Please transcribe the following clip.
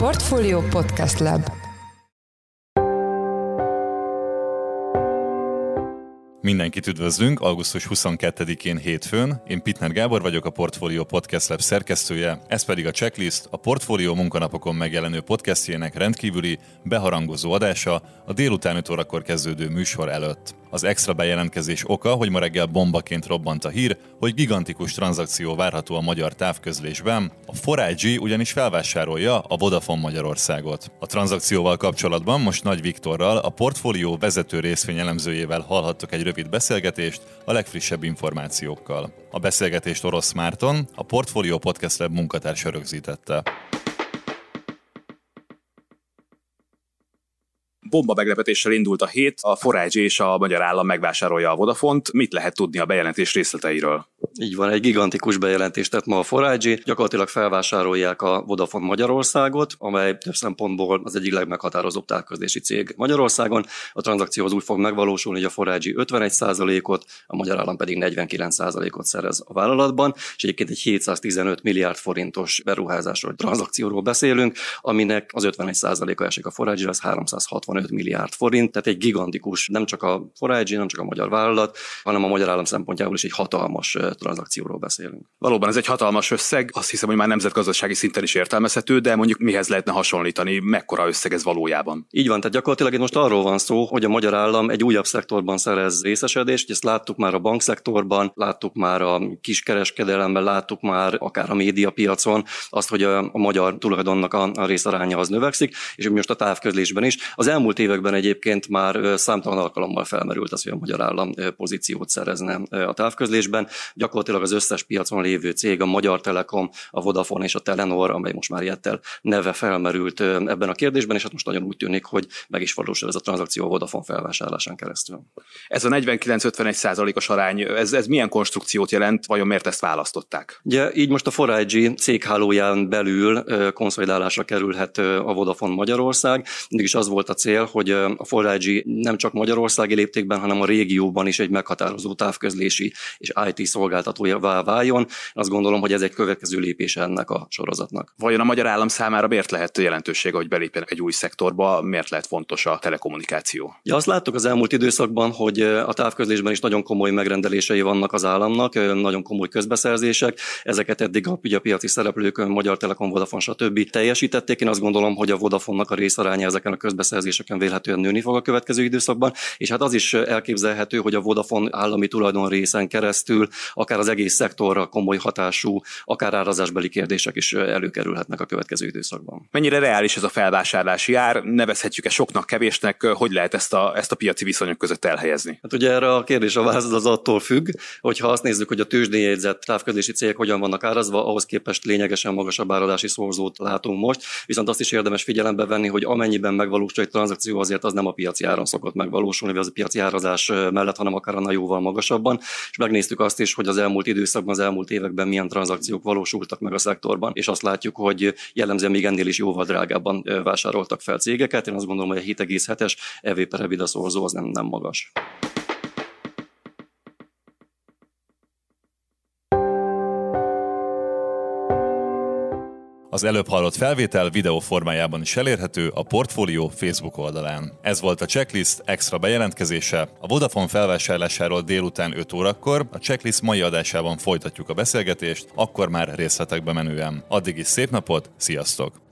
Portfolio Podcast Lab Mindenkit üdvözlünk augusztus 22-én hétfőn. Én Pitner Gábor vagyok, a Portfolio Podcast Lab szerkesztője, ez pedig a checklist, a Portfolio munkanapokon megjelenő podcastjének rendkívüli, beharangozó adása a délután 5 órakor kezdődő műsor előtt. Az extra bejelentkezés oka, hogy ma reggel bombaként robbant a hír, hogy gigantikus tranzakció várható a magyar távközlésben. A 4 ugyanis felvásárolja a Vodafone Magyarországot. A tranzakcióval kapcsolatban most Nagy Viktorral, a portfólió vezető részvényelemzőjével hallhattok egy rövid beszélgetést a legfrissebb információkkal. A beszélgetést Orosz Márton, a Portfolio Podcast Lab munkatársa rögzítette. Bomba meglepetéssel indult a hét, a Forage és a magyar állam megvásárolja a Vodafont. Mit lehet tudni a bejelentés részleteiről? Így van, egy gigantikus bejelentést tett ma a Forage. Gyakorlatilag felvásárolják a Vodafone Magyarországot, amely több szempontból az egyik legmeghatározóbb távközlési cég Magyarországon. A tranzakció az úgy fog megvalósulni, hogy a Forage 51%-ot, a magyar állam pedig 49%-ot szerez a vállalatban, és egyébként egy 715 milliárd forintos beruházásról, tranzakcióról beszélünk, aminek az 51%-a esik a Forage, ez 365 65 milliárd forint, tehát egy gigantikus, nem csak a Forage, nem csak a magyar vállalat, hanem a magyar állam szempontjából is egy hatalmas tranzakcióról beszélünk. Valóban ez egy hatalmas összeg, azt hiszem, hogy már nemzetgazdasági szinten is értelmezhető, de mondjuk mihez lehetne hasonlítani, mekkora összeg ez valójában? Így van, tehát gyakorlatilag itt most arról van szó, hogy a magyar állam egy újabb szektorban szerez részesedést, ezt láttuk már a bankszektorban, láttuk már a kiskereskedelemben, láttuk már akár a médiapiacon, azt, hogy a, magyar tulajdonnak a, részaránya az növekszik, és most a távközlésben is. Az elmúlt években egyébként már számtalan alkalommal felmerült az, hogy a magyar állam pozíciót szerezne a távközlésben. Gyakorlatilag az összes piacon lévő cég, a Magyar Telekom, a Vodafone és a Telenor, amely most már ilyettel neve felmerült ebben a kérdésben, és hát most nagyon úgy tűnik, hogy meg is valósul ez a tranzakció a Vodafone felvásárlásán keresztül. Ez a 49-51 százalékos arány, ez, ez milyen konstrukciót jelent, vajon miért ezt választották? Ugye így most a Forage céghálóján belül konszolidálásra kerülhet a Vodafone Magyarország. Mindig is az volt a cél, hogy a Forage nem csak Magyarországi léptékben, hanem a régióban is egy meghatározó távközlési és IT szolgáltatója váljon. Azt gondolom, hogy ez egy következő lépés ennek a sorozatnak. Vajon a magyar állam számára miért lehet jelentősége, hogy belépjenek egy új szektorba, miért lehet fontos a telekommunikáció? Ja, azt láttuk az elmúlt időszakban, hogy a távközlésben is nagyon komoly megrendelései vannak az államnak, nagyon komoly közbeszerzések. Ezeket eddig a, ugye a piaci szereplők, Magyar Telekom, Vodafone, stb. teljesítették. Én azt gondolom, hogy a Vodafone-nak a részaránya ezeken a közbeszerzéseken vélhetően nőni fog a következő időszakban, és hát az is elképzelhető, hogy a Vodafone állami tulajdon részen keresztül akár az egész szektorra komoly hatású, akár árazásbeli kérdések is előkerülhetnek a következő időszakban. Mennyire reális ez a felvásárlási ár? Nevezhetjük-e soknak, kevésnek? Hogy lehet ezt a, ezt a piaci viszonyok között elhelyezni? Hát ugye erre a kérdés a válasz az attól függ, hogyha azt nézzük, hogy a tőzsdéjegyzett távközlési cégek hogyan vannak árazva, ahhoz képest lényegesen magasabb áradási szorzót látunk most, viszont azt is érdemes figyelembe venni, hogy amennyiben megvalósul egy tranzakció azért az nem a piaci áron szokott megvalósulni, vagy az a piaci árazás mellett, hanem akár annál jóval magasabban. És megnéztük azt is, hogy az elmúlt időszakban, az elmúlt években milyen tranzakciók valósultak meg a szektorban, és azt látjuk, hogy jellemzően még ennél is jóval drágábban vásároltak fel cégeket. Én azt gondolom, hogy a 7,7-es EV per EBITDA szorzó az nem, nem magas. Az előbb hallott felvétel videó formájában is elérhető a Portfolio Facebook oldalán. Ez volt a checklist extra bejelentkezése. A Vodafone felvásárlásáról délután 5 órakor a checklist mai adásában folytatjuk a beszélgetést, akkor már részletekbe menően. Addig is szép napot, sziasztok!